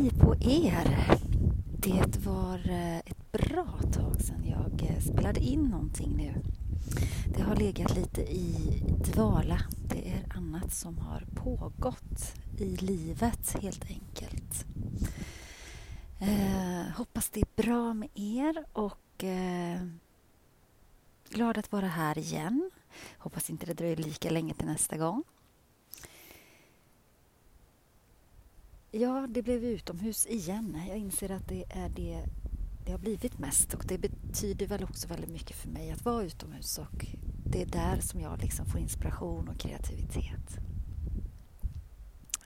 Hej på er! Det var eh, ett bra tag sedan jag eh, spelade in någonting nu. Det har legat lite i dvala. Det är annat som har pågått i livet helt enkelt. Eh, hoppas det är bra med er och eh, glad att vara här igen. Hoppas inte det dröjer lika länge till nästa gång. Ja, det blev utomhus igen. Jag inser att det är det det har blivit mest och det betyder väl också väldigt mycket för mig att vara utomhus och det är där som jag liksom får inspiration och kreativitet.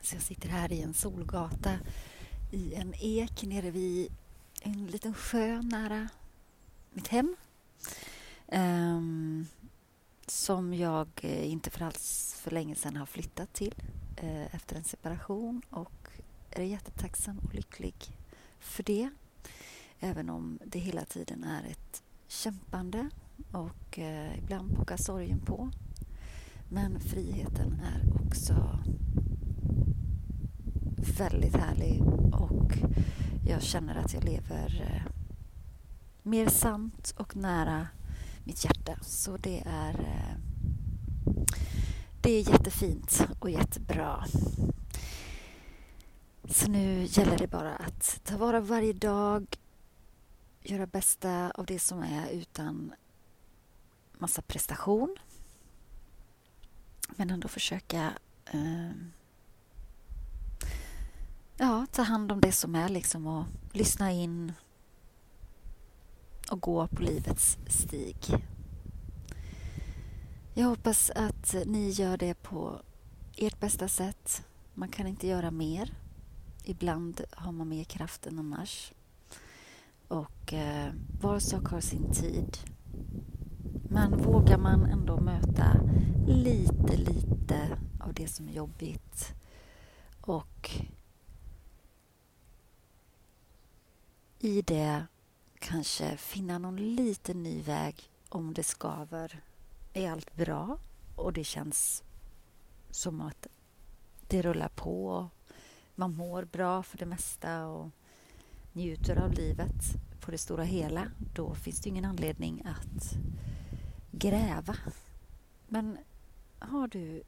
Så jag sitter här i en solgata i en ek nere vid en liten sjö nära mitt hem. Um, som jag eh, inte för alls för länge sedan har flyttat till uh, efter en separation och är jättetacksam och lycklig för det. Även om det hela tiden är ett kämpande och eh, ibland pockar sorgen på. Men friheten är också väldigt härlig och jag känner att jag lever eh, mer sant och nära mitt hjärta. Så det är, eh, det är jättefint och jättebra. Så nu gäller det bara att ta vara på varje dag, göra bästa av det som är utan massa prestation. Men ändå försöka eh, ja, ta hand om det som är liksom och lyssna in och gå på livets stig. Jag hoppas att ni gör det på ert bästa sätt. Man kan inte göra mer. Ibland har man mer kraft än annars. Och eh, var sak har sin tid. Men vågar man ändå möta lite, lite av det som är jobbigt och i det kanske finna någon liten ny väg om det skaver. Är allt bra och det känns som att det rullar på. Man mår bra för det mesta och njuter av livet på det stora hela. Då finns det ingen anledning att gräva. Men har du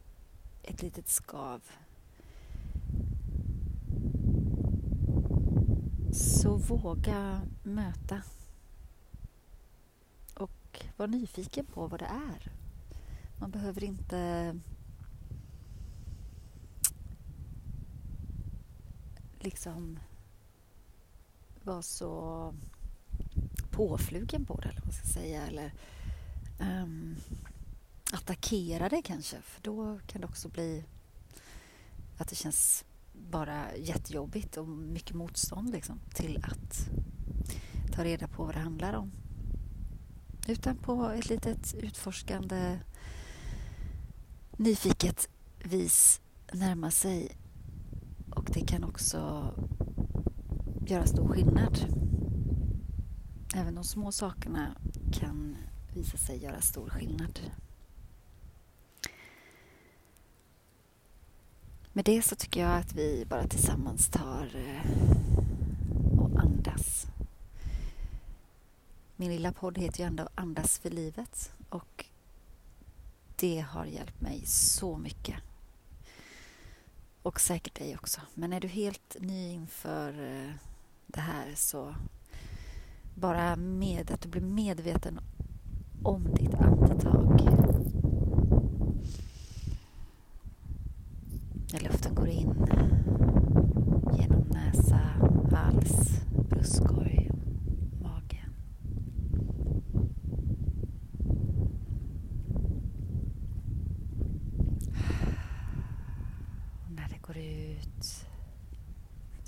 ett litet skav Så våga möta och var nyfiken på vad det är. Man behöver inte liksom vara så påflugen på det, eller vad man ska säga. Eller um, attackera det kanske, för då kan det också bli att det känns bara jättejobbigt och mycket motstånd liksom, till att ta reda på vad det handlar om. Utan på ett litet utforskande, nyfiket vis närma sig. Och det kan också göra stor skillnad. Även de små sakerna kan visa sig göra stor skillnad. Med det så tycker jag att vi bara tillsammans tar eh, och andas. Min lilla podd heter ju ändå Andas för livet och det har hjälpt mig så mycket. Och säkert dig också. Men är du helt ny inför eh, det här så bara med att du blir medveten om ditt andetag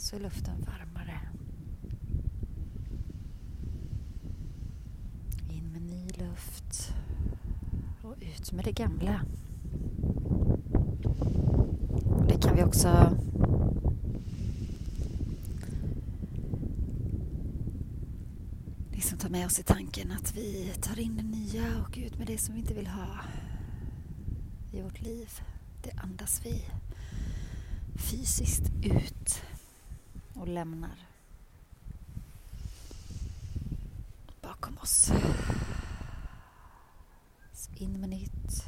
så är luften varmare. In med ny luft och ut med det gamla Det kan vi också liksom ta med oss i tanken att vi tar in det nya och ut med det som vi inte vill ha i vårt liv. Det andas vi fysiskt ut och lämnar bakom oss. Så in med nytt.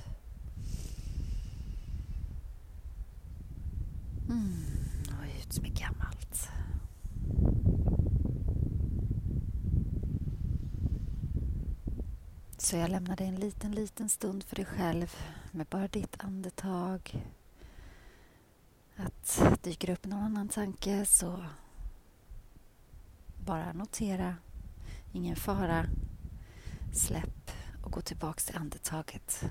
Mm, och ut med gammalt. Så jag lämnar dig en liten, liten stund för dig själv med bara ditt andetag. Att dyker upp någon annan tanke så bara notera. Ingen fara. Släpp och gå tillbaks till andetaget.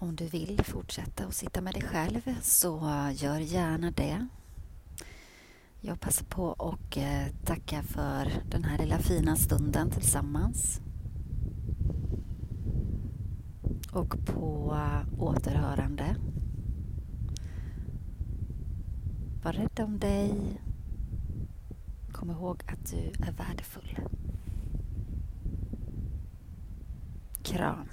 Om du vill fortsätta att sitta med dig själv så gör gärna det. Jag passar på att eh, tacka för den här lilla fina stunden tillsammans. Och på återhörande. Var rädd om dig. Kom ihåg att du är värdefull. Kram.